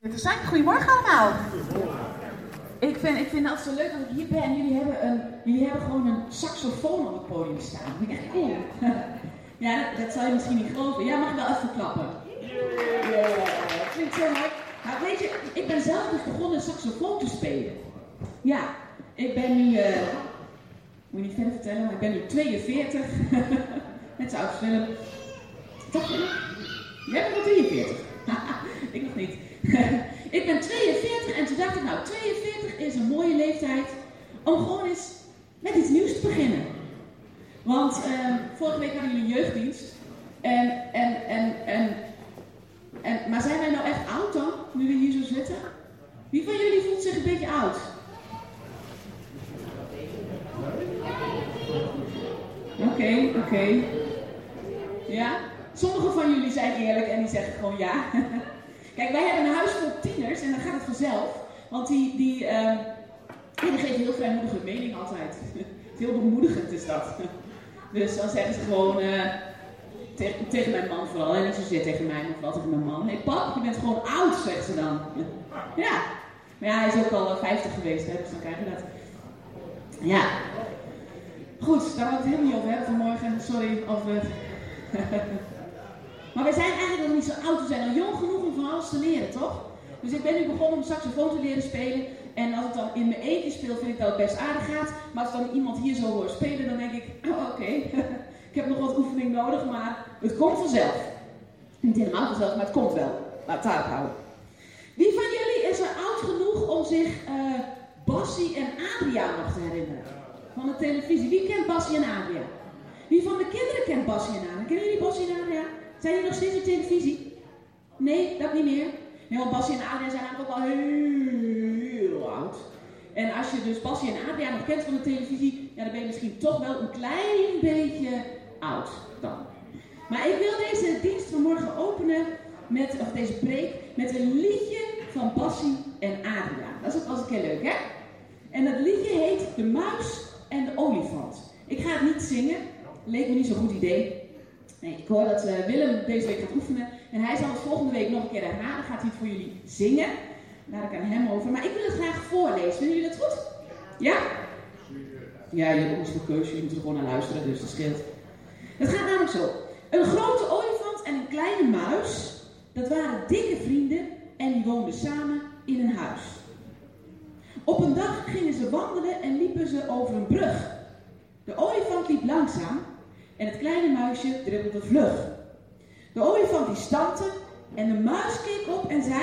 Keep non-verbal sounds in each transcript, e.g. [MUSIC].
Goedemorgen allemaal. Ik vind, ik vind het altijd zo leuk dat ik hier ben en jullie hebben, een, jullie hebben gewoon een saxofoon op het podium staan. Dat vind ik echt cool. [LAUGHS] ja, dat, zal je misschien niet geloven. Ja, mag ik wel even klappen? Ja, dat vind ik zo leuk. Weet je, ik ben zelf dus begonnen saxofoon te spelen. Ja, ik ben nu, uh, moet je niet verder vertellen, maar ik ben nu 42. [LAUGHS] Net zo oud. Toch, Jij bent nog 43. [LAUGHS] ik nog niet. [LAUGHS] ik ben 42 en toen dacht ik, nou, 42 is een mooie leeftijd om gewoon eens met iets nieuws te beginnen. Want uh, vorige week hadden jullie jeugddienst. En, en, en, en, en, maar zijn wij nou echt oud dan, nu we hier zo zitten? Wie van jullie voelt zich een beetje oud? Oké, oké. Ja? Sommigen van jullie zijn eerlijk en die zeggen gewoon ja. [LAUGHS] Kijk, wij hebben een huis vol tieners en dan gaat het vanzelf. Want die, die, uh, die geven heel vrijmoedige mening altijd. [LAUGHS] heel bemoedigend is dat. [LAUGHS] dus dan zeggen ze gewoon uh, tegen, mijn man vooral. En niet zozeer tegen mij, maar vooral tegen mijn man. Hé hey, pap, je bent gewoon oud, zegt ze dan. [LAUGHS] ja. Maar ja, hij is ook al 50 geweest, hè, dus dan krijg je dat. Ja. Goed, daar wil ik het helemaal niet over hebben vanmorgen. Sorry, over maar wij zijn eigenlijk nog niet zo oud. We zijn al jong genoeg om van alles te leren, toch? Dus ik ben nu begonnen om saxofoon te leren spelen. En als ik dan in mijn eentje speel, vind ik dat het best aardig gaat. Maar als dan iemand hier zo hoor spelen, dan denk ik, [LAUGHS] oh, oké, [LAUGHS] ik heb nog wat oefening nodig, maar het komt vanzelf. Niet helemaal vanzelf, maar het komt wel. Laat het houden. Wie van jullie is er oud genoeg om zich uh, Bassie en Adria nog te herinneren? Van de televisie. Wie kent Bassie en Adria? Wie van de kinderen kent Bassie en Adria? Kennen jullie Bassie en Adria? Zijn jullie nog steeds op televisie? Nee, dat niet meer. Nee, want Bassie en Adria zijn eigenlijk ook al heel oud. En als je dus Bassie en Adria nog kent van de televisie, ja, dan ben je misschien toch wel een klein beetje oud dan. Maar ik wil deze dienst vanmorgen openen met, of deze preek, met een liedje van Bassie en Adria. Dat is ook wel eens een keer leuk, hè? En dat liedje heet De Muis en de Olifant. Ik ga het niet zingen, leek me niet zo'n goed idee. Nee, ik hoor dat uh, Willem deze week gaat oefenen. En hij zal het volgende week nog een keer herhalen. Gaat hij voor jullie zingen. Daar ik aan hem over. Maar ik wil het graag voorlezen. Vinden jullie dat goed? Ja? Ja, je hebt ook niet keuze. Je moet er gewoon naar luisteren, dus dat scheelt. Het gaat namelijk zo. Een grote olifant en een kleine muis. Dat waren dikke vrienden. En die woonden samen in een huis. Op een dag gingen ze wandelen en liepen ze over een brug. De olifant liep langzaam en het kleine muisje dribbelde vlug. De olifant die stampte en de muis keek op en zei: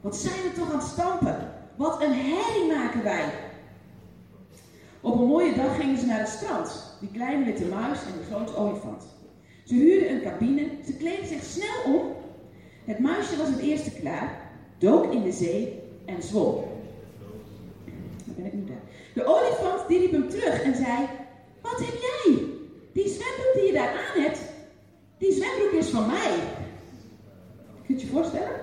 Wat zijn we toch aan het stampen? Wat een herrie maken wij! Op een mooie dag gingen ze naar het strand, die kleine witte muis en de grote olifant. Ze huurden een cabine, ze kleden zich snel om. Het muisje was het eerste klaar, dook in de zee en zwom. Daar ben ik nu daar. De olifant die riep hem terug en zei: Wat heb jij? Die zwembroek die je daar aan hebt, die zwembroek is van mij. Kunt je je voorstellen?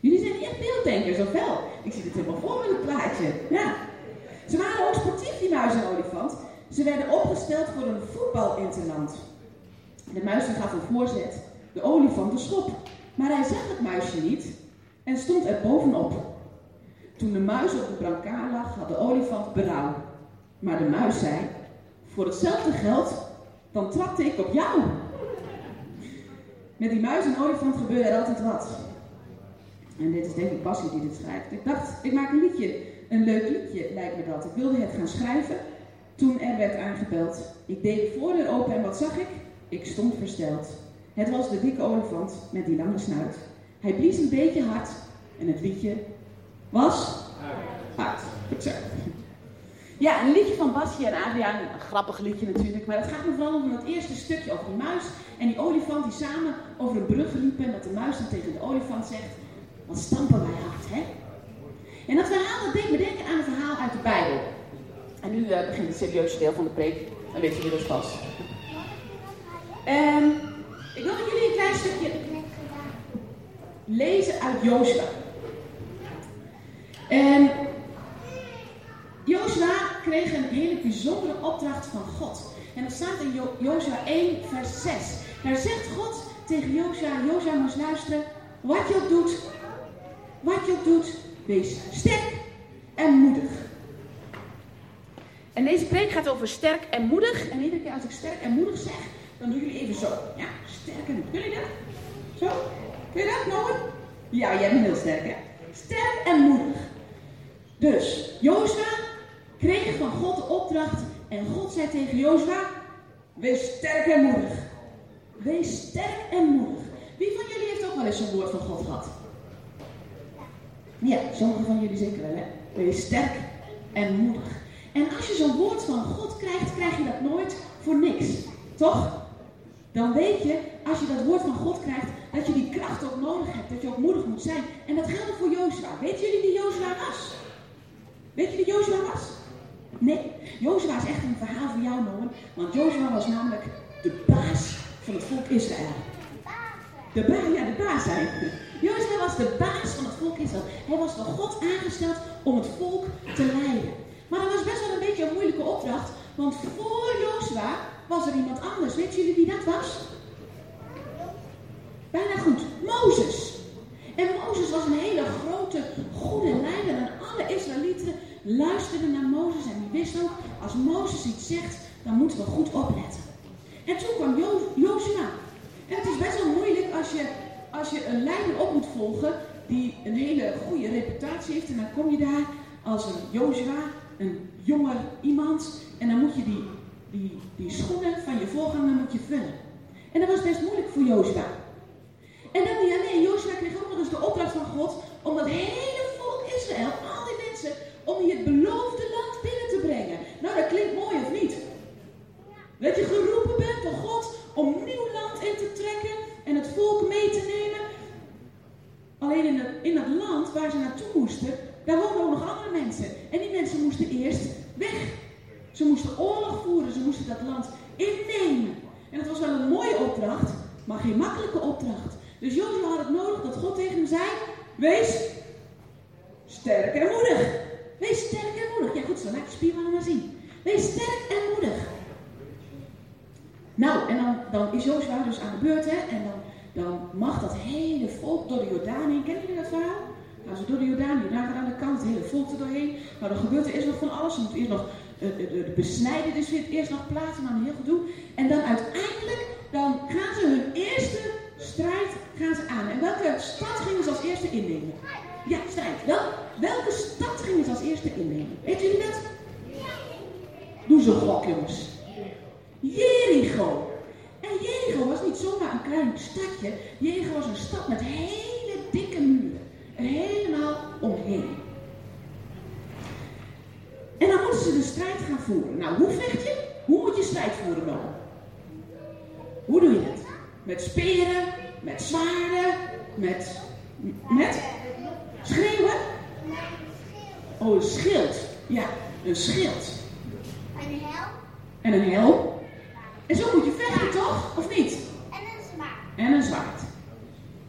Jullie zijn echt beelddenkers, of wel? Ik zie het helemaal voor met het plaatje. Ja. Ze waren ook sportief, die muis en olifant. Ze werden opgesteld voor een voetbalinterland. De muis gaf een voorzet, de olifant een schop. Maar hij zag het muisje niet en stond er bovenop. Toen de muis op de brancard lag, had de olifant berouw. Maar de muis zei: voor hetzelfde geld, dan trapte ik op jou. Met die muis en olifant gebeurde er altijd wat. En dit is denk ik Bassie die dit schrijft. Ik dacht, ik maak een liedje. Een leuk liedje lijkt me dat. Ik wilde het gaan schrijven toen er werd aangebeld. Ik deed de voordeur open en wat zag ik? Ik stond versteld. Het was de dikke olifant met die lange snuit. Hij blies een beetje hard en het liedje was hard. Exact. Ja, een liedje van Basje en Adriaan. Een grappig liedje natuurlijk. Maar het gaat me vooral om het eerste stukje over die muis en die olifant die samen over een brug liepen. En dat de muis dan tegen de olifant zegt: Wat stampen wij hard, hè? En dat verhaal dat deed me denken aan een verhaal uit de Bijbel. En nu uh, begint het serieuze deel van de preek. Dan weet je dus pas. En ik wil met jullie een klein stukje lezen uit Jozua. En Jozua kreeg een hele bijzondere opdracht van God. En dat staat in jo Jozua 1, vers 6. Daar zegt God tegen Jozua, Jozua moest luisteren, wat je ook doet, Wees sterk en moedig. En deze preek gaat over sterk en moedig. En iedere keer als ik sterk en moedig zeg, dan doen jullie even zo. Ja, sterk en moedig. Kun je dat? Zo? Kun je dat, Noah? Ja, jij bent heel sterk, hè? Sterk en moedig. Dus, Jozua kreeg van God de opdracht en God zei tegen Jozua, wees sterk en moedig. Wees sterk en moedig. Wie van jullie heeft ook wel eens een woord van God gehad? Ja, sommigen van jullie zeker wel, hè? Wees sterk en moedig. En als je zo'n woord van God krijgt, krijg je dat nooit voor niks. Toch? Dan weet je, als je dat woord van God krijgt, dat je die kracht ook nodig hebt. Dat je ook moedig moet zijn. En dat geldt voor Jozua. Weet jullie wie Jozua was? Weet je wie Jozua was? Nee, Jozua is echt een verhaal voor jou, Noah. Want Jozua was namelijk de baas van het volk Israël. De baas, ja, de baas zijn. Jozua was de baas van het volk Israël. Hij was door God aangesteld om het volk te leiden. Maar dat was best wel een beetje een moeilijke opdracht. Want voor Jozua was er iemand anders. Weet jullie wie dat was? Bijna goed. Mozes. En Mozes was een hele grote, goede leider. En alle Israëlieten luisterden naar Mozes. En die wisten ook, als Mozes iets zegt, dan moeten we goed opletten. En toen kwam jo Jozua. En het is best wel moeilijk als je, als je een leider op moet volgen die een hele goede reputatie heeft. En dan kom je daar als een Jozua, een jonger iemand. En dan moet je die, die, die schoenen van je voorganger moet je vullen. En dat was best moeilijk voor Jozua. En dan niet alleen, Jozua kreeg ook nog eens de opdracht van God om dat hele volk Israël, om die het beloofde land binnen te brengen. Nou, dat klinkt mooi of niet? Dat je geroepen bent door God om nieuw land in te trekken en het volk mee te nemen. Alleen in, in dat land waar ze naartoe moesten, daar woonden ook nog andere mensen. En die mensen moesten eerst weg. Ze moesten oorlog voeren, ze moesten dat land innemen. En het was wel een mooie opdracht, maar geen makkelijke opdracht. Dus Jozua had het nodig dat God tegen hem zei: Wees sterk en moedig. Wees sterk en moedig. Ja, goed zo, laat je spiermannen maar zien. Wees sterk en moedig. Nou, en dan, dan is Jozua dus aan de beurt, hè? En dan, dan mag dat hele volk door de Jordaan heen. Kennen jullie dat verhaal? Gaan ze door de Jordaan, die gaat aan de kant, het hele volk er doorheen. Nou, dan gebeurt er eerst nog van alles. Er moet eerst nog uh, de, de, besnijden, dus vindt eerst nog plaats en dan heel gedoe. En dan uiteindelijk, dan gaan ze hun eerste strijd gaan ze aan. En welke stad gingen ze als eerste innemen? Ja, strijd. Wel, welke stad gingen ze als eerste innemen? Weet jullie dat? Doe ze gok, jongens. Jericho. En Jericho was niet zomaar een klein stadje. Jericho was een stad met hele dikke muren. Er helemaal omheen. En dan moeten ze de strijd gaan voeren. Nou, hoe vecht je? Hoe moet je strijd voeren dan? Hoe doe je dat? Met speren, met zwaarden, met. met? Schreeuwen? Oh, een schild. Ja, een schild. En een helm. En een helm. En zo moet je vechten, toch? Of niet? En een zwaard. En een zwaard.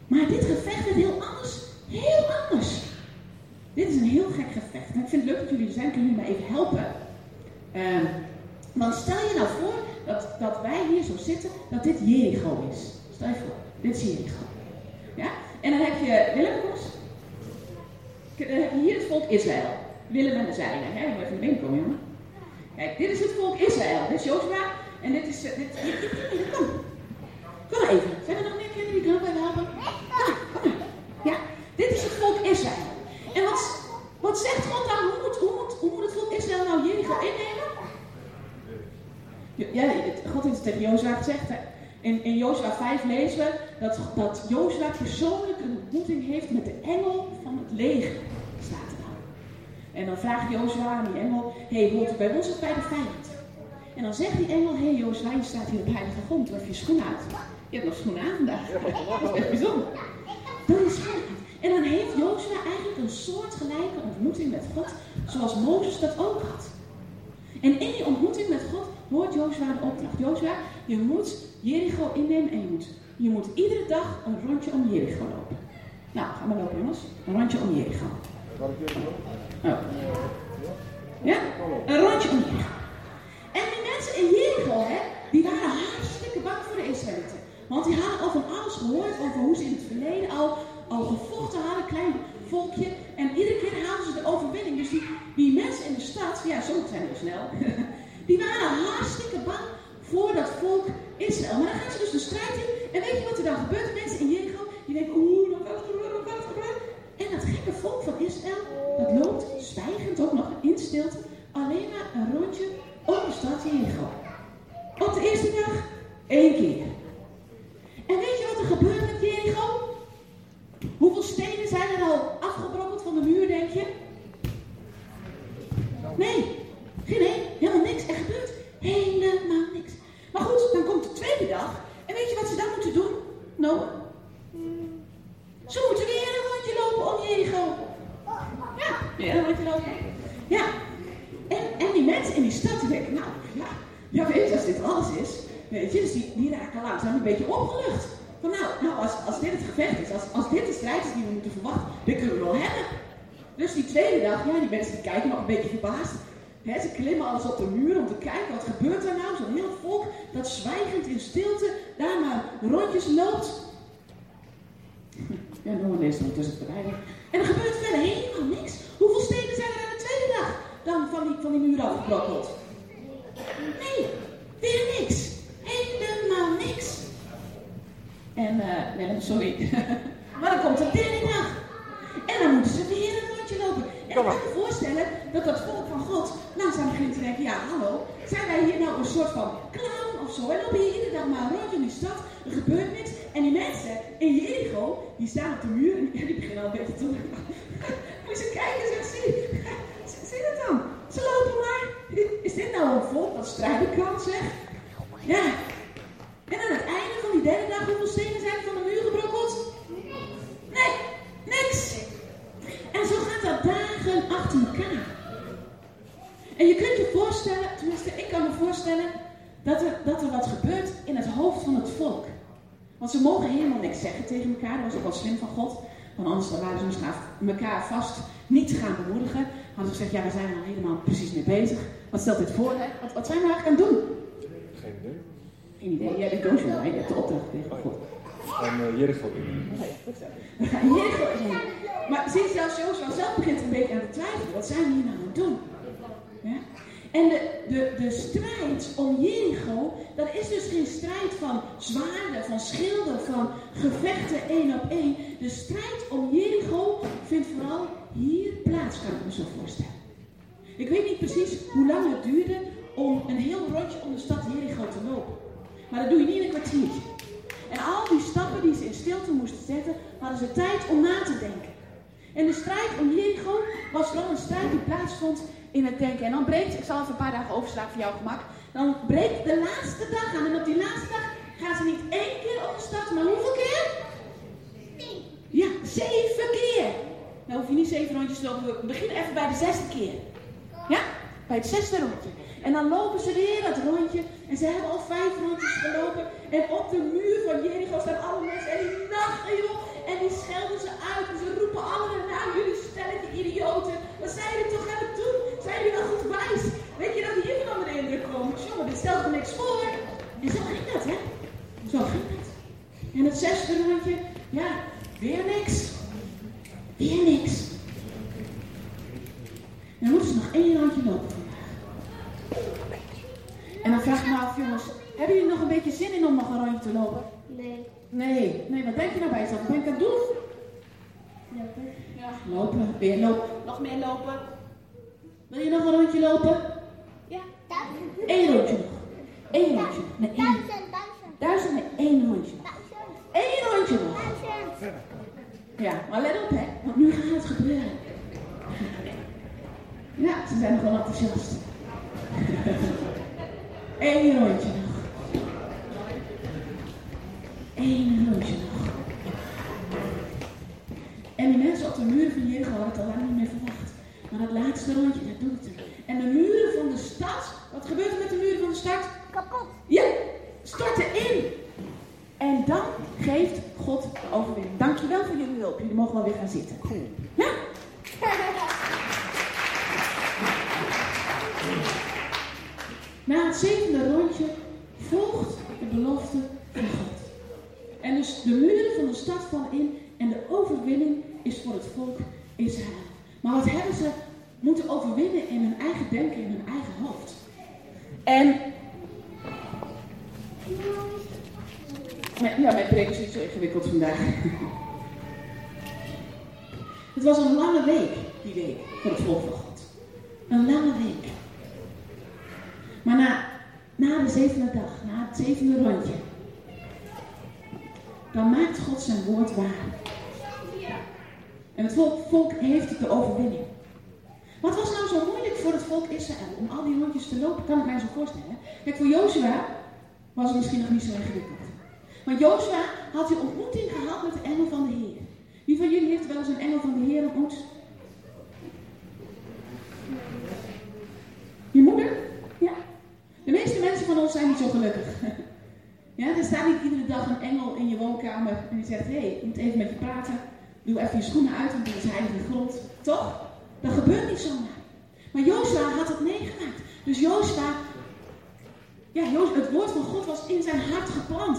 Maar dit gevecht werd heel anders. Heel anders. Dit is een heel gek gevecht. En ik vind het leuk dat jullie er zijn. Kunnen jullie mij even helpen? Uh, want stel je nou voor dat, dat wij hier zo zitten, dat dit Jericho is. Stel je voor, dit is Jericho. Ja? En dan heb je, Willem, kom eens. Dan heb je hier het volk Israël. Willem en de zeilen. Hè? Moet even binnen komen, jongen. Kijk, dit is het volk Israël. Dit is Jozua. En dit is... Dit, kom. Kom even. Zijn er nog meer kinderen die bij helpen? Kom. Ja? Dit is het volk Israël. En wat, wat zegt God dan? Hoe moet, hoe, moet, hoe moet het volk Israël nou Jericho innemen? Ja, God heeft het tegen Jozua gezegd. In, in Jozua 5 lezen we dat, dat persoonlijk een ontmoeting heeft met de engel van het leger. Dan. En dan vraagt Jozua aan die engel, hé, hey, hoort bij ons of bij de vijand? En dan zegt die engel, hé hey, Jozua, je staat hier op heilige grond, even je schoenen uit. Je hebt nog schoenen aan vandaag. Dat is echt bijzonder. Schoenen uit. En dan heeft Jozua eigenlijk een soortgelijke ontmoeting met God, zoals Mozes dat ook had. En in die ontmoeting met God hoort Jozua de opdracht. Jozua, je moet Jericho innemen en je moet, je moet iedere dag een rondje om Jericho lopen. Nou, gaan we lopen jongens. Een rondje om Jericho. Oh. Ja? Een rondje om Jericho. En die mensen in Jericho, hè, die waren hartstikke bang voor de Israëlieten. Want die hadden al van alles gehoord over hoe ze in het verleden al, al gevochten hadden, klein volkje. En iedere keer ze de overwinning. Dus die, die mensen in de stad, ja, sommigen zijn heel snel, [LAUGHS] die waren hartstikke bang voor dat volk Israël. Maar dan gaan ze dus de strijd in. En weet je wat er dan gebeurt? Mensen in Jericho, die denken, oeh, dan gaat gebeuren, dan gaat gebeuren. En dat gekke volk van Israël, alleen maar een rondje om de stad Jericho. Op de eerste dag één keer. En weet je wat er gebeurt met Jericho? Hoeveel stenen zijn er al afgebrokkeld van de muur, denk je? Nee, geen één, helemaal niks. Er gebeurt helemaal niks. Maar goed, dan komt de tweede dag. En weet je wat ze dan moeten doen? Nou, ze moeten weer een rondje lopen om Jericho. Ja, weer een rondje lopen. Ja. En, en die mensen in die stad die denken, nou ja, ja weet je, als dit alles is, weet je, dus die, die raken langzaam een beetje opgelucht. Van nou, nou als, als dit het gevecht is, als, als dit de strijd is die we moeten verwachten, dit kunnen we wel hebben. Dus die tweede dag, ja, die mensen die kijken nog een beetje verbaasd. Ze klimmen alles op de muur om te kijken, wat gebeurt er nou? Zo'n heel volk dat zwijgend in stilte daar maar rondjes loopt. [LAUGHS] Ja, een eerste ondertussen verrijden. En er gebeurt verder helemaal niks. Hoeveel stenen zijn er aan de tweede dag dan van die, van die muur afgebrokkeld? Nee, weer niks. Helemaal niks. En, eh, sorry. [LAUGHS] maar dan komt de derde dag. En dan moeten ze weer een rondje lopen. En ik kan me voorstellen dat dat volk van God langzaam begint te denken, ja hallo, zijn wij hier nou een soort van clown of zo? En lopen hier iedere dag maar rond in die stad, er gebeurt niks. En die mensen in Jericho, die staan op de muur en die [LAUGHS] beginnen al een beetje te doen. [LAUGHS] Moet je kijken, zeg, [LAUGHS] zie, zie dat dan? Ze lopen maar. Is dit nou een volk dat strijden kan, zeg? Ja. En aan het einde van die derde dag, hoeveel stenen zijn van de muur gebrokkeld? Nee, niks. En zo gaat dat dagen achter elkaar. En je kunt je voorstellen, tenminste ik kan me voorstellen, dat er, dat er wat gebeurt in het hoofd van het volk. Want ze mogen helemaal niks zeggen tegen elkaar, dat was ook wel slim van God. Want anders waren ze misschien elkaar vast niet gaan bemoedigen. Hadden ze gezegd, ja we zijn er al helemaal precies mee bezig. Wat stelt dit voor? Wat, wat zijn we eigenlijk aan het doen? Geen idee. Geen idee, jij bent koos je hebt de opdracht tegen God. En uh, Jericho. We gaan Jericho in. Maar zie zelfs Jozua zelf begint een beetje aan te twijfelen. Wat zijn we hier nou aan het doen? En de, de, de strijd om Jericho, dat is dus geen strijd van zwaarden, van schilden, van gevechten één op één. De strijd om Jericho vindt vooral hier plaats, kan ik me zo voorstellen. Ik weet niet precies hoe lang het duurde om een heel rondje om de stad Jericho te lopen. Maar dat doe je niet in een kwartiertje. En al die stappen die ze in stilte moesten zetten, hadden ze tijd om na te denken. En de strijd om Jericho was vooral een strijd die plaatsvond in het denken. En dan breekt, ik zal even een paar dagen overslaan voor jouw gemak. Dan breekt de laatste dag aan. En op die laatste dag gaan ze niet één keer om de stad, maar hoeveel keer? Ja, zeven keer. Nou hoef je niet zeven rondjes te lopen. We beginnen even bij de zesde keer. Ja? Bij het zesde rondje. En dan lopen ze weer dat rondje. En ze hebben al vijf rondjes gelopen. En op de muur van Jericho staan alle mensen. En die nachten, joh. En die schelden ze uit. En ze roepen allemaal naar jullie stelletje idioten. Wat zijn jullie toch aan het doen? Zijn jullie wel goed wijs? Weet je dat hier van onder de indruk komt? Jongen, dit stelt niks voor. En zo ging dat, hè? Zo ging dat. En het zesde rondje, ja, weer niks. Weer niks. Dan moeten ze nog één rondje lopen. En dan vraag ik me af, jongens, hebben jullie nog een beetje zin in om nog een rondje te lopen? Nee. Nee, nee, wat denk je nou bij jezelf? Ben ik aan het doen? Lopen. Ja, lopen, weer lopen. Nog meer lopen. Wil je nog een rondje lopen? Ja. Duizend. Eén rondje nog. Eén rondje. Nee, één. Duizend. Duizend. Duizend, nee, één rondje. Duizend. Eén rondje nog. Duizend. Ja, maar let op hè, want nu gaat het gebeuren. Ja, ze zijn nog wel enthousiast. Eén rondje nog. Eén rondje nog. En die mensen op de muren van Jericho hadden het al lang niet meer verwacht. Maar dat laatste rondje, dat doet het. En de muren van de stad, wat gebeurt er met de muren van de stad? Kapot. Ja, storten in. En dan geeft God de overwinning. Dankjewel voor jullie hulp. Jullie mogen wel weer gaan zitten. Ja? [LAUGHS] Na het zevende rondje volgt de belofte van God. En dus de muren van de stad vallen in en de overwinning is voor het volk Israël. Maar wat hebben ze moeten overwinnen in hun eigen denken, in hun eigen hoofd? En Ja, mijn preek is niet zo ingewikkeld vandaag. [LAUGHS] Het was een lange week, die week, voor het volk van God. Een lange week. Maar na, na de zevende dag, na het zevende rondje, dan maakt God zijn woord waar. En het volk, heeft de overwinning. Wat was nou zo moeilijk voor het volk Israël om al die rondjes te lopen? Kan ik mij zo voorstellen. Kijk, voor Jozua was het misschien nog niet zo ingewikkeld. Want Jozua had een ontmoeting gehad met de engel van de Heer. Wie van jullie heeft wel eens een engel van de Heer ontmoet? Je moeder? Ja. De meeste mensen van ons zijn niet zo gelukkig. [LAUGHS] Ja, er staat niet iedere dag een engel in je woonkamer en die zegt: Hé, hey, ik moet even met je praten. Doe even je schoenen uit, want dit is heilige grond. Toch? Dat gebeurt niet zomaar. Maar Jozua had het meegemaakt. Dus Jozua, ja, het woord van God was in zijn hart geplant.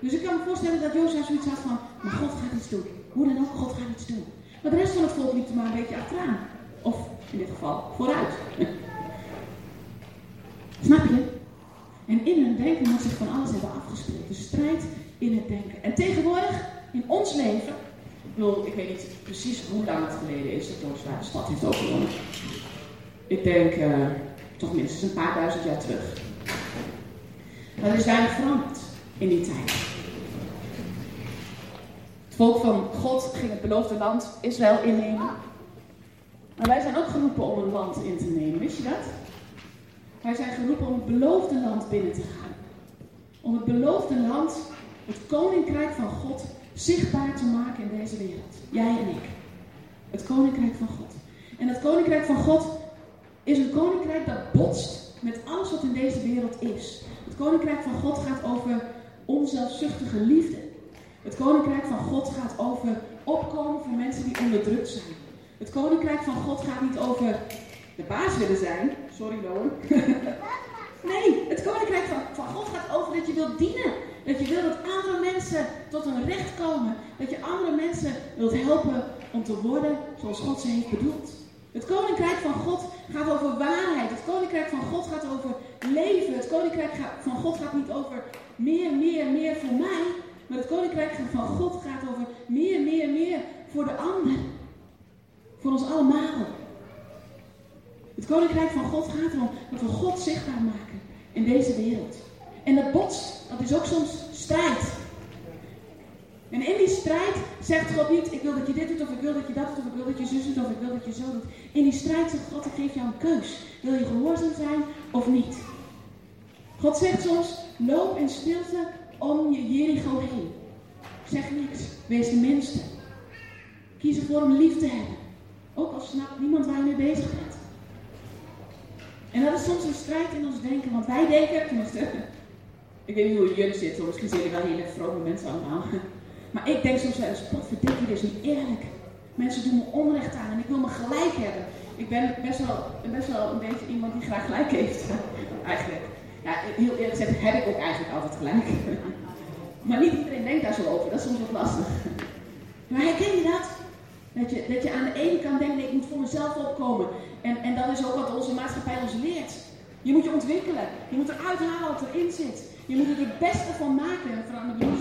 Dus ik kan me voorstellen dat Jozua zoiets had van, maar God gaat iets doen. Hoe dan ook, God gaat iets doen. Maar de rest van het volk liep er maar een beetje achteraan. Of in dit geval vooruit. [LAUGHS] Snap je? En in hun denken moet zich van alles hebben afgespeeld. De strijd in het denken. En tegenwoordig, in ons leven, ik, ik weet niet precies hoe lang het geleden is dat Jozua de stad heeft overwonnen. Ik denk uh, toch minstens een paar duizend jaar terug. Maar er is weinig veranderd in die tijd. Het volk van God ging het beloofde land Israël innemen. Maar wij zijn ook geroepen om een land in te nemen, wist je dat? Wij zijn geroepen om het beloofde land binnen te gaan. Om het beloofde land, het koninkrijk van God, zichtbaar te maken in deze wereld. Jij en ik. Het koninkrijk van God. En het koninkrijk van God is een koninkrijk dat botst met alles wat in deze wereld is. Het koninkrijk van God gaat over onzelfzuchtige liefde. Het koninkrijk van God gaat over opkomen voor mensen die onderdrukt zijn. Het koninkrijk van God gaat niet over de baas willen zijn. Sorry, Loon. [LAUGHS] nee, het koninkrijk van, God gaat over dat je wilt dienen. Dat je wil dat andere mensen tot hun recht komen. Dat je andere mensen wilt helpen om te worden zoals God ze heeft bedoeld. Het koninkrijk van God gaat over waarheid. Het koninkrijk van God gaat over leven. Het koninkrijk van God gaat niet over meer, meer, meer voor mij. Maar het koninkrijk van God gaat over meer, meer, meer voor de ander. Voor ons allemaal. Het koninkrijk van God gaat erom dat we God zichtbaar maken in deze wereld. En dat bots, dat is ook soms strijd. En in die strijd zegt God niet, ik wil dat je dit doet, of ik wil dat je dat doet, of ik wil dat je zus doet, of ik wil dat je zo doet. In die strijd zegt God, ik geef jou een keus. Wil je gehoorzaam zijn of niet? God zegt soms, loop in stilte om je Jericho heen. Zeg niks, wees de minste. Kies ervoor om lief te hebben. Ook al snapt niemand waar je mee bezig bent. En dat is soms een strijd in ons denken, want wij denken, ik [LAUGHS] weet niet hoe jullie zitten, misschien zijn jullie wel hele vrome mensen allemaal. [LAUGHS] Maar ik denk soms wel eens, potverdikkie, dit is niet eerlijk. Mensen doen me onrecht aan en ik wil me gelijk hebben. Ik ben best wel, best wel een beetje iemand die graag gelijk heeft, [LAUGHS] eigenlijk. Ja, heel eerlijk gezegd heb ik ook eigenlijk altijd gelijk. Maar niet iedereen denkt daar zo over, dat is soms wat lastig. Maar herken je dat? Dat je, dat je aan de ene kant denkt, ik moet voor mezelf opkomen. En, en dat is ook wat onze maatschappij. Je moet je ontwikkelen. Je moet eruit halen wat erin zit. Je moet er het beste van maken. En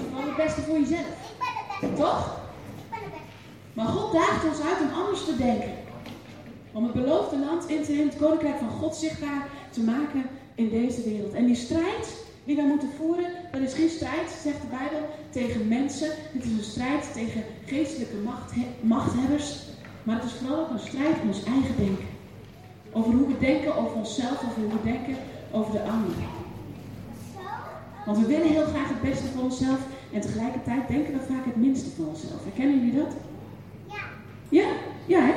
vooral het beste voor jezelf. Ik ben de beste. Toch? Ik ben de beste. Maar God daagt ons uit om anders te denken. Om het beloofde land in te nemen, het koninkrijk van God zichtbaar te maken in deze wereld. En die strijd die wij moeten voeren, dat is geen strijd, zegt de Bijbel, tegen mensen. Het is een strijd tegen geestelijke macht, machthebbers. Maar het is vooral ook een strijd in ons eigen denken. Over hoe we denken over onszelf, over hoe we denken over de ander. Want we willen heel graag het beste voor onszelf en tegelijkertijd denken we vaak het minste van onszelf. Herkennen jullie dat? Ja. Ja? Ja, hè?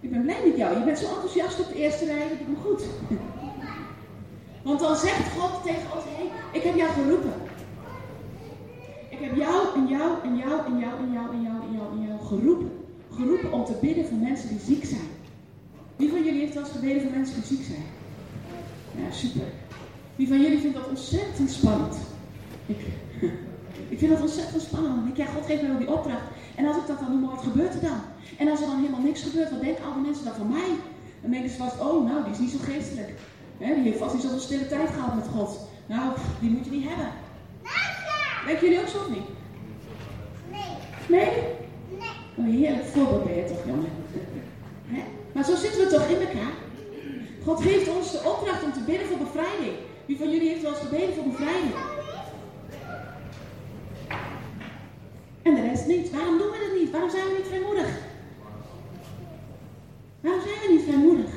Ik ben blij met jou. Je bent zo enthousiast op de eerste rij, dat doet me goed. [LAUGHS] Want dan zegt God tegen ons, hé, hey, ik heb jou geroepen. Ik heb jou en jou en jou en jou en jou en jou en jou en jou geroepen. Geroepen om te bidden voor mensen die ziek zijn. Wie van jullie heeft wel eens gebeden voor mensen die ziek zijn? Ja, super. Wie van jullie vindt dat ontzettend spannend? Ik, [LAUGHS] ik vind dat ontzettend spannend. Ik, ja, God geeft mij wel die opdracht. En als ik dat dan doe, wat gebeurt er dan? En als er dan helemaal niks gebeurt, wat denken alle mensen dan van mij? Dan denken ze vast, oh nou, die is niet zo geestelijk. Hè, die heeft vast niet zoveel stille tijd gehad met God. Nou, die moet je niet hebben. Denken jullie ook zo of niet? Nee. Nee? Nee. Een heerlijk voorbeeld ben je toch, jongen. [LAUGHS] Hè? Maar zo zitten we toch in elkaar. God geeft ons de opdracht om te bidden voor bevrijding. Wie van jullie heeft wel eens gebeden voor bevrijding? En de rest niet. Waarom doen we dat niet? Waarom zijn we niet vrijmoedig? Waarom zijn we niet vrijmoedig?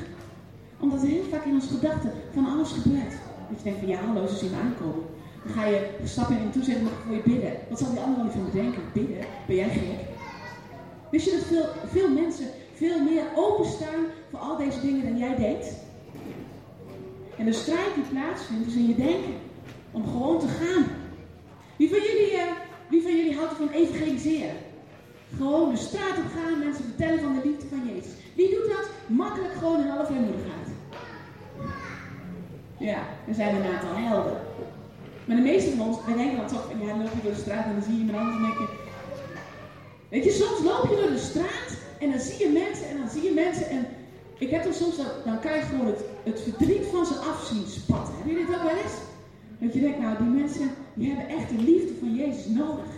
Omdat er heel vaak in onze gedachten van alles gebeurt. Dat je denkt van ja, hallo, ze zien me aankomen. Dan ga je stappen in toe zeggen, mag ik voor je bidden? Wat zal die ander niet van bedenken? Bidden? Ben jij gek? Wist je dat veel, veel mensen veel meer openstaan voor al deze dingen dan jij denkt? En de strijd die plaatsvindt is in je denken. Om gewoon te gaan. Wie van jullie, eh, wie van jullie houdt ervan evangeliseren? Gewoon de straat op gaan, mensen vertellen van de liefde van Jezus. Wie doet dat? Makkelijk gewoon in alle vrijmoedigheid. Ja, er zijn een aantal helden. Maar de meeste van ons, wij denken dan toch, van, ja, dan loop je door de straat en dan zie je iemand anders en denk je... Weet je, soms loop je door de straat en dan zie je mensen en dan zie je mensen en... Ik heb dan soms, dan, dan kan je gewoon het, het verdriet van ze af zien spatten. Heb je dit ook wel eens? Dat je denkt, nou, die mensen, die hebben echt de liefde van Jezus nodig.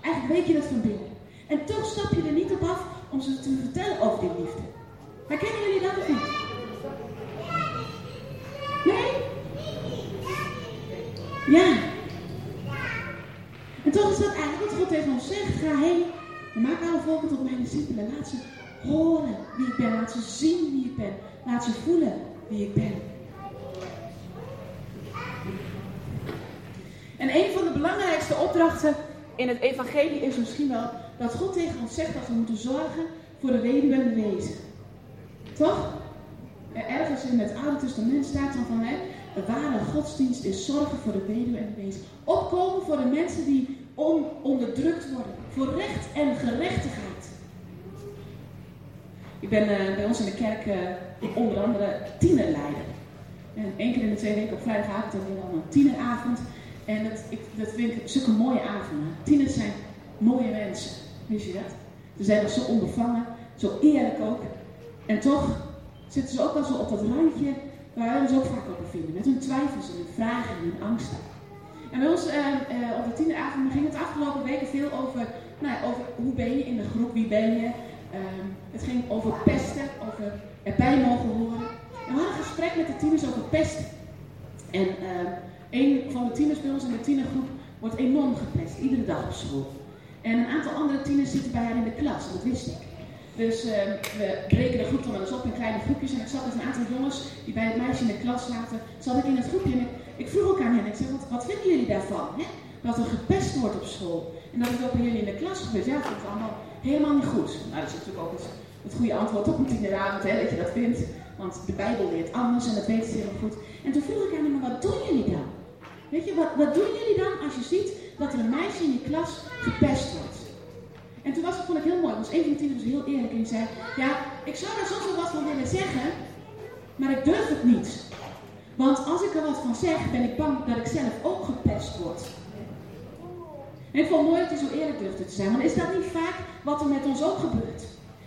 Eigenlijk weet je dat van binnen. En toch stap je er niet op af om ze te vertellen over die liefde. Herkennen jullie dat of niet? Nee? Ja. En toch is dat eigenlijk wat God tegen ons zegt. Ga heen en maak alle volken tot mijn discipelen. Laat ze horen wie ik ben. Laat ze zien wie ik ben. Laat ze voelen wie ik ben. En een van de belangrijkste opdrachten in het evangelie is misschien wel dat God tegen ons zegt dat we moeten zorgen voor de weduwe en de wezen. Toch? Ergens in het Oude Testament staat dan van, hè, de ware godsdienst is zorgen voor de weduwe en de wezen. Opkomen voor de mensen die on onderdrukt worden. Voor recht en gerechtigheid. Ik ben uh, bij ons in de kerk uh, onder andere tienerleider. En één keer in de twee weken op vrijdagavond hebben we dan een tieneravond. En dat, ik, dat vind ik zulke mooie avonden. Tieners zijn mooie mensen. Wist je dat? Ze zijn nog zo onbevangen, zo eerlijk ook. En toch zitten ze ook wel zo op dat randje waar wij ons ook vaak op bevinden. Met hun twijfels en hun vragen en hun angsten. En bij ons uh, uh, op de tieneravond ging het de afgelopen weken veel over, nou, over hoe ben je in de groep, wie ben je. Uh, het ging over pesten, over erbij mogen horen. En we hadden een gesprek met de tieners over pesten. En een van de tieners bij ons in de tienergroep wordt enorm gepest, iedere dag op school. En een aantal andere tieners zitten bij haar in de klas, dat wist ik. Dus uh, we breken de groep dan eens op in kleine groepjes. En ik zat met een aantal jongens die bij het meisje in de klas zaten. Zat ik in het groepje ik vroeg ook aan hen. Ik zeg, wat, vinden jullie daarvan? Hè? Dat er gepest wordt op school. En dat het ook bij jullie in de klas gebeurt. Ja, dat ik allemaal helemaal niet goed. Nou, dat is natuurlijk ook het, het goede antwoord op een tieneravond, hè, dat je dat vindt. Want de Bijbel leert anders en dat weten ze heel goed. En toen vroeg ik aan hen, maar wat doen jullie dan? Weet je, wat, wat doen jullie dan als je ziet dat er een meisje in je klas gepest wordt? En toen was het, vond ik heel mooi, was een van de tieners heel eerlijk en die zei, ja, ik zou daar soms wel wat van willen zeggen, maar ik durf het niet. Want als ik er wat van zeg, ben ik bang dat ik zelf ook gepest word. En ik vond het mooi dat hij zo eerlijk durfde te zijn, want is dat niet vaak wat er met ons ook gebeurt?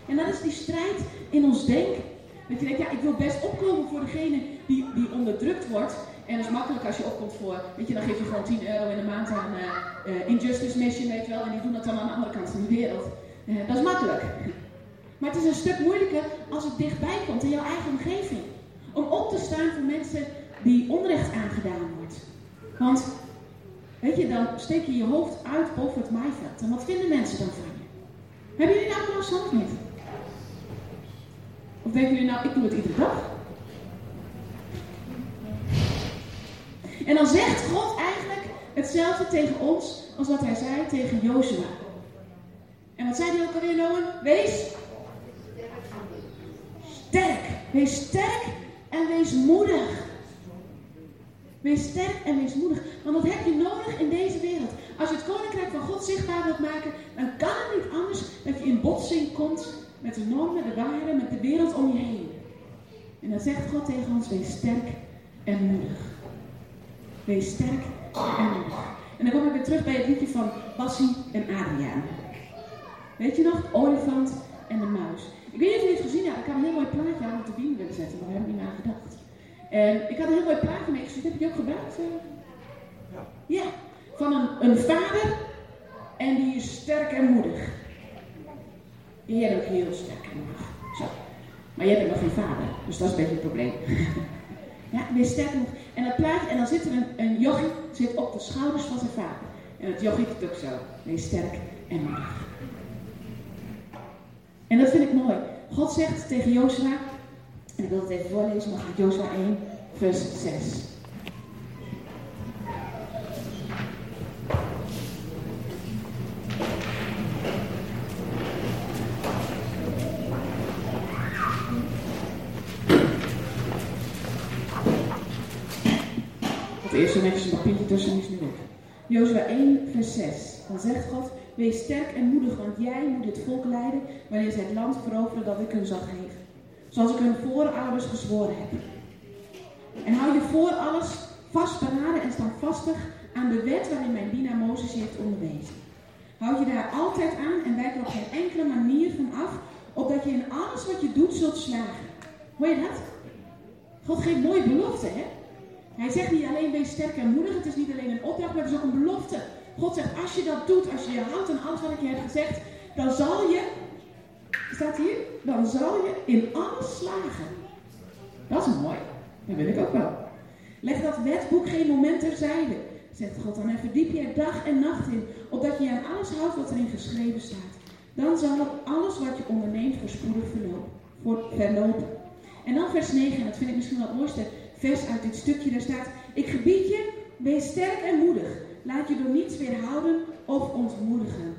En dat is die strijd in ons denken. Dat je denkt, ja, ik wil best opkomen voor degene die, die onderdrukt wordt. En dat is makkelijk als je opkomt voor, weet je, dan geef je gewoon 10 euro in de maand aan uh, uh, Injustice Mission, weet je wel. En die doen dat dan aan de andere kant van de wereld. Uh, dat is makkelijk. Maar het is een stuk moeilijker als het dichtbij komt in jouw eigen omgeving. Om op te staan voor mensen die onrecht aangedaan wordt. Want, weet je, dan steek je je hoofd uit boven het maaiveld. En wat vinden mensen dan van je? Hebben jullie nou last van of niet? Of denken jullie nou, ik doe het iedere dag? En dan zegt God eigenlijk hetzelfde tegen ons als wat hij zei tegen Jozua. En wat zei hij ook alweer, Noah? Wees sterk. Wees sterk en wees moedig. Wees sterk en wees moedig. Want wat heb je nodig in deze wereld? Als je het koninkrijk van God zichtbaar wilt maken, dan kan het niet anders dat je in botsing komt met de normen, de waarden, met de wereld om je heen. En dan zegt God tegen ons: wees sterk en moedig. Wees sterk en moedig. En dan kom ik weer terug bij het liedje van Bassie en Adriaan. Weet je nog? Olifant en de muis. Ik weet niet of jullie het gezien hebben. Ik had een heel mooi plaatje aan op de beam willen zetten, maar daar heb ik niet naar gedacht. En ik had een heel mooi plaatje meegestuurd. Heb je die ook gebruikt? eh? Ja. Ja. Van een, een vader en die is sterk en moedig. Jij bent ook heel sterk en moedig. Zo. Maar jij bent nog geen vader, dus dat is een beetje het probleem. [LAUGHS] ja, wees sterk en moedig. En dat plaatje, en dan zit er een, een jochie zit op de schouders van zijn vader. En het jochie doet ook zo. Wees sterk en moedig. En dat vind ik mooi. God zegt tegen Jozua, en ik wil het even voorlezen, gaat Jozua 1, vers 6. Het eerste een papiertje tussen is nu weg. Jozua 1, vers 6. Dan zegt God, wees sterk en moedig, want jij moet dit volk leiden wanneer zij het land veroveren dat ik hun zal geven. Zoals ik hun voorouders gezworen heb. En hou je voor alles vastberaden en standvastig aan de wet waarin mijn dienaar Mozes heeft onderwezen. Houd je daar altijd aan en wijk er op geen enkele manier van af, opdat je in alles wat je doet zult slagen. Hoor je dat? God geeft mooie beloften, hè? Hij zegt niet alleen wees sterk en moedig, het is niet alleen een opdracht, maar het is ook een belofte. God zegt, als je dat doet, als je je houdt aan alles wat ik je heb gezegd, dan zal je, staat hier, dan zal je in alles slagen. Dat is mooi. Dat wil ik ook wel. Leg dat wetboek geen moment terzijde, zegt God dan, en verdiep je er dag en nacht in, opdat je aan alles houdt wat erin geschreven staat. Dan zal alles wat je onderneemt voorspoedig verlopen. Voor, verlopen. En dan vers 9, en dat vind ik misschien wel het mooiste vers uit dit stukje, daar staat, ik gebied je, wees sterk en moedig. Laat je door niets weerhouden of ontmoedigen.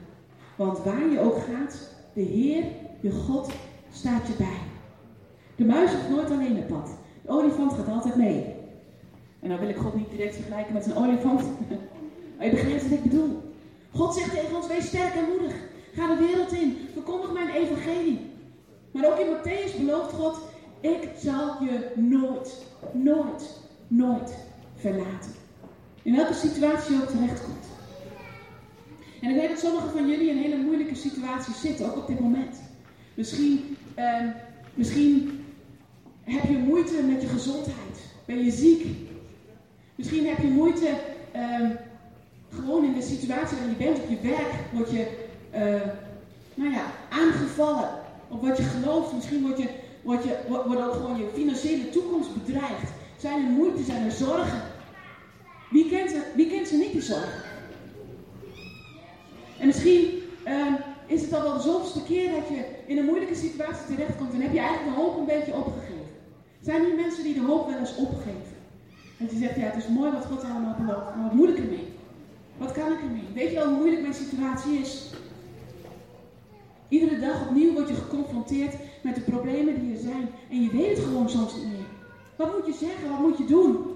Want waar je ook gaat, de Heer, je God, staat je bij. De muis hoeft nooit alleen het pad. De olifant gaat altijd mee. En dan wil ik God niet direct vergelijken met een olifant. [LAUGHS] Maar je begrijpt wat ik bedoel. God zegt tegen ons, wees sterk en moedig. Ga de wereld in. Verkondig mijn evangelie. Maar ook in Matthäus belooft God, ik zal je nooit, nooit, nooit verlaten. In welke situatie je ook terechtkomt. En ik weet dat sommigen van jullie in hele moeilijke situaties zitten, ook op dit moment. Misschien, ehm, misschien heb je moeite met je gezondheid. Ben je ziek? Misschien heb je moeite ehm, gewoon in de situatie waarin je bent op je werk. Word je eh, nou ja, aangevallen op wat je gelooft. Misschien word je, word je, wordt wordt ook gewoon je financiële toekomst bedreigd. Zijn er moeite, zijn er zorgen? Wie kent, er, wie kent ze niet, die zorgen? En misschien ehm, is het al wel de zoveelste keer dat je in een moeilijke situatie terechtkomt en heb je eigenlijk de hoop een beetje opgegeven. Zijn er mensen die de hoop wel eens opgeven? En die zegt, ja, het is mooi wat God allemaal belooft, maar wat moet ik ermee? Wat kan ik ermee? Weet je wel hoe moeilijk mijn situatie is? Iedere dag opnieuw word je geconfronteerd met de problemen die er zijn. En je weet het gewoon soms niet meer. Wat moet je zeggen? Wat moet je doen?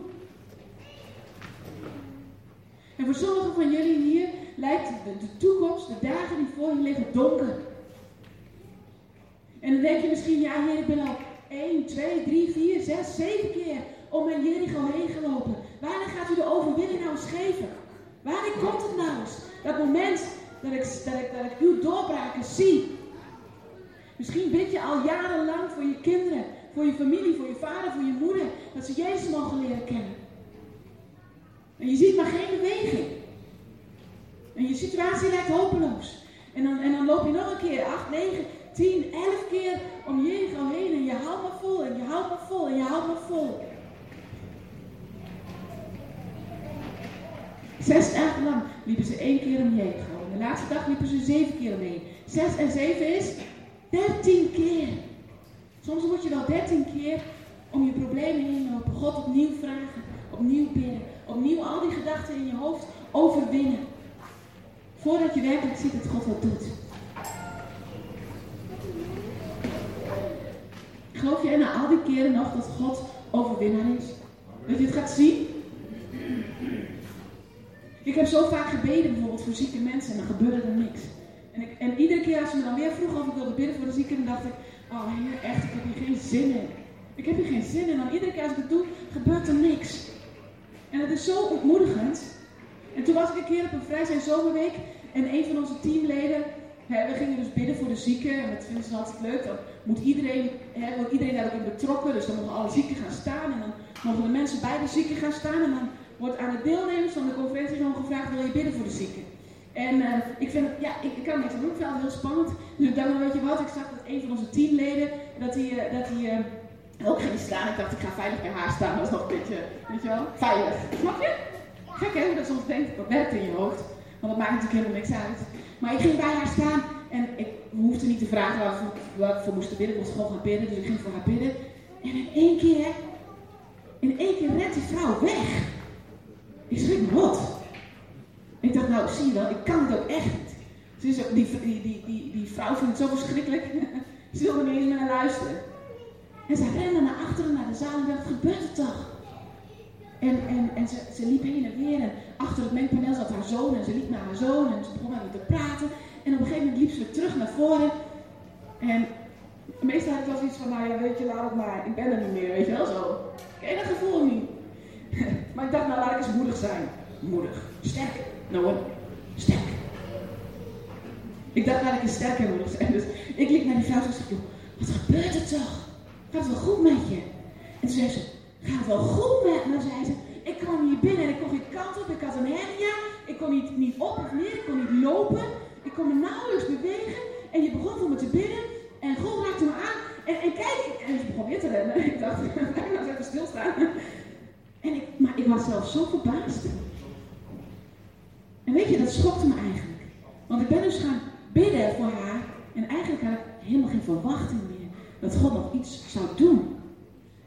En voor sommigen van jullie hier lijkt de toekomst, de dagen die voor je liggen, donker. En dan denk je misschien, ja heer, ik ben al 1, 2, 3, 4, 6, 7 keer om mijn Jericho heen gelopen. Wanneer gaat u de overwinning nou eens geven? Wanneer komt het nou eens? Dat moment dat ik, dat ik, dat ik uw doorbraken zie. Misschien bid je al jarenlang voor je kinderen, voor je familie, voor je vader, voor je moeder, dat ze Jezus mogen leren kennen. En je ziet maar geen beweging. En je situatie lijkt hopeloos. En dan, en dan loop je nog een keer, 8, 9, 10, 11 keer om Jericho heen. En je houdt maar vol, en je houdt maar vol, en je houdt maar vol. Zes dagen lang liepen ze één keer om Jericho. En de laatste dag liepen ze zeven keer omheen. Zes en zeven is dertien keer. Soms moet je wel dertien keer om je problemen heen lopen. God opnieuw vragen, opnieuw bidden, opnieuw al die gedachten in je hoofd overwinnen. Voordat je werkelijk ziet dat God wat doet. Geloof jij na al die keren nog dat God overwinnaar is? Dat je het gaat zien? Ik heb zo vaak gebeden bijvoorbeeld voor zieke mensen en dan gebeurde er niks. En, ik, en iedere keer als ze me dan weer vroegen of ik wilde bidden voor de zieken, dan dacht ik, oh heer, echt, ik heb hier geen zin in. Ik heb hier geen zin in. En iedere keer als ik het doe, gebeurt er niks. En het is zo ontmoedigend. En toen was ik een keer op een vrij zijn zomerweek en een van onze teamleden We gingen dus bidden voor de zieken en dat vinden ze altijd leuk. Dan moet iedereen, wordt iedereen daar ook in betrokken. Dus dan mogen alle zieken gaan staan en dan mogen de mensen bij de zieken gaan staan. En dan wordt aan de deelnemers van de conferentie gewoon gevraagd: wil je bidden voor de zieken? En eh, ik vind het, ja, ik, ik kan niks doen, ik heel spannend. Dus ik dacht, weet je wat, ik zag dat een van onze teamleden, dat hij, eh, dat hij eh, ook ging staan. Ik dacht, ik ga veilig bij haar staan, dat is nog een beetje, weet je wel, veilig. Snap je? Gek hè, hoe dat soms denkt, dat werkt in je hoofd. Want dat maakt natuurlijk helemaal niks uit. Maar ik ging bij haar staan en ik hoefde niet te vragen waar we, waar voor moesten bidden. Ik moest gewoon gaan bidden, dus ik ging voor haar bidden. En in één keer, in één keer rent die vrouw weg. Ik schrik me. Ik dacht, nou zie je wel, ik kan het ook echt. Ze is die, die, die, die, vrouw vindt het zo verschrikkelijk. [LAUGHS] Ze wilde niet eens naar luisteren. En ze rende naar achteren naar de zaal en dacht, gebeurt er toch? En, en, en ze, ze liep heen en weer en achter het mengpaneel zat haar zoon en ze liep naar haar zoon en ze begon met te praten. En op een gegeven moment liep ze terug naar voren. En meestal had ik wel zoiets van, nou ja, weet je, laat het maar, ik ben er niet meer, weet je wel zo. Ken je dat gevoel niet? [LAUGHS] maar ik dacht, nou laat ik eens moedig zijn. Moedig. Sterk. Nou hoor, sterk. Ik dacht, laat ik eens sterk en moedig zijn. Dus ik liep naar die vrouw en zei, wat gebeurt er toch? Gaat het wel goed met je? En toen zei ze, gaat het wel goed met me? zei ze, ik kwam hier binnen en ik kon geen kant op, ik had een hernia, ik kon niet, niet op of neer, ik kon niet lopen, ik kon me nauwelijks bewegen. En je begon voor me te bidden en God raakte me aan. En, en kijk, en ze begon weer te rennen. [LAUGHS] Ik dacht, [LAUGHS] ik nou even stilstaan. En ik, maar ik was zelf zo verbaasd. En weet je, dat schokte me eigenlijk. Want ik ben dus gaan bidden voor haar. En eigenlijk had ik helemaal geen verwachting meer dat God nog iets zou doen.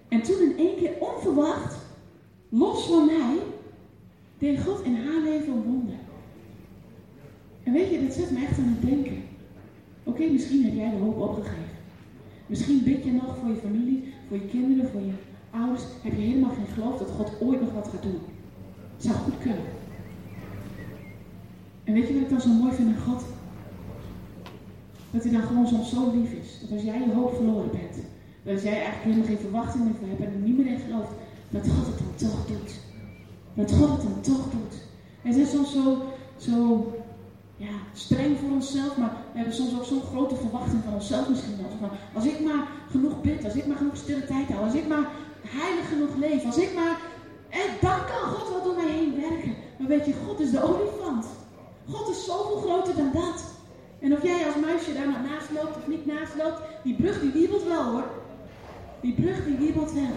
En toen in één keer onverwacht, los van mij, deed God in haar leven een. En weet je, dat zet me echt aan het denken. Oké, misschien heb jij de hoop opgegeven. Misschien bid je nog voor je familie, voor je kinderen, voor je ouders. Heb je helemaal geen geloof dat God ooit nog wat gaat doen. Zou goed kunnen. En weet je wat ik dan zo mooi vind aan God? Dat hij dan gewoon soms zo lief is. Dat als jij je hoop verloren bent. Dat als jij eigenlijk helemaal geen verwachting meer hebt en er niet meer in gelooft. Dat God het dan toch doet. Dat God het dan toch doet. En het is soms zo, zo ja, streng voor onszelf, maar we hebben soms ook zo'n grote verwachting van onszelf misschien. Van, als ik maar genoeg bid, als ik maar genoeg stille tijd hou, als ik maar heilig genoeg leef, als ik maar... En dan kan God wel door mij heen werken. Maar weet je, God is de olifant. God is zoveel groter dan dat. En of jij als muisje daar nou naast loopt of niet naast loopt, die brug die wiebelt wel hoor. Die brug die wiebelt wel.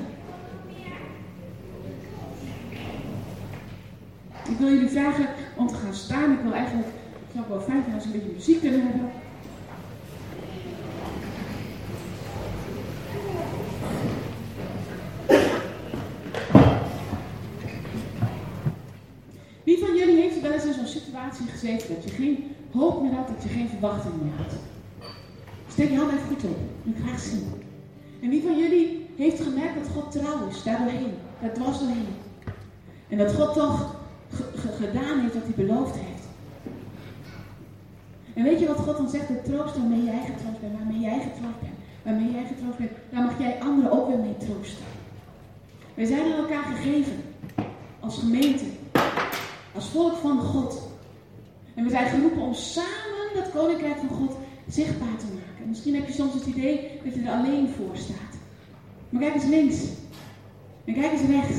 Wil jullie vragen om te gaan staan. Ik wil eigenlijk, ik zou wel fijn als we een beetje muziek kunnen hebben. Wie van jullie heeft wel eens in zo'n situatie gezeten dat je geen hoop meer had, dat je geen verwachting meer had? Steek je hand even goed op. Wil graag zien. En wie van jullie heeft gemerkt dat God trouw is, daar doorheen, daar dwars doorheen? En dat God toch gedaan heeft wat hij beloofd heeft. En weet je wat God dan zegt? De troost waarmee jij getroost bent, waarmee jij getroost bent, waarmee jij getroost bent, daar mag jij anderen ook weer mee troosten. Wij zijn aan elkaar gegeven als gemeente, als volk van God. En we zijn geroepen om samen dat koninkrijk van God zichtbaar te maken. misschien heb je soms het idee dat je er alleen voor staat. Maar kijk eens links. En kijk eens rechts.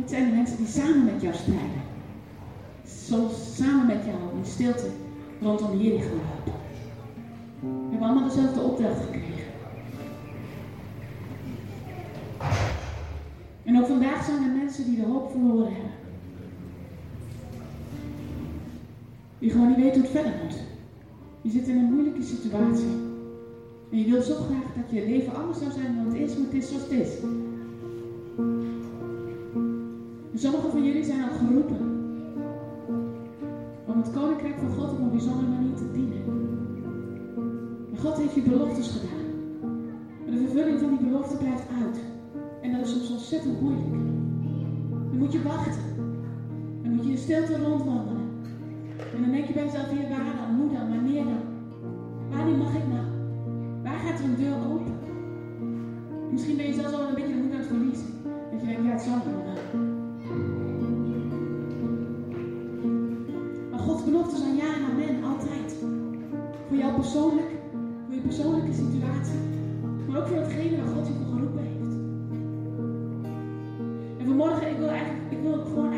Dit zijn de mensen die samen met jou strijden. Soms samen met jou in stilte rondom Jericho lopen. We hebben allemaal dezelfde opdracht gekregen. En ook vandaag zijn er mensen die de hoop verloren hebben. Die gewoon niet weten hoe het verder moet. Je zit in een moeilijke situatie. En je wil zo graag dat je leven anders zou zijn dan het is, maar het is zoals het is. En sommigen van jullie zijn al geroepen om het koninkrijk van God op een bijzondere manier te dienen. En God heeft je beloftes gedaan. Maar de vervulling van die belofte blijft uit. En dat is soms ontzettend moeilijk. Dan moet je wachten. Dan moet je in stilte rondwandelen. En dan denk je bij jezelf, hier waar dan, hoe dan, wanneer dan? Wanneer mag ik nou? Waar gaat er een deur open? Misschien ben je zelfs al een beetje de moed aan het verliezen. Dat je denkt, ja, het zal wel. persoonlijk, voor je persoonlijke situatie. Maar ook voor datgene waar God je voor geroepen heeft. En vanmorgen, ik wil eigenlijk, ik wil gewoon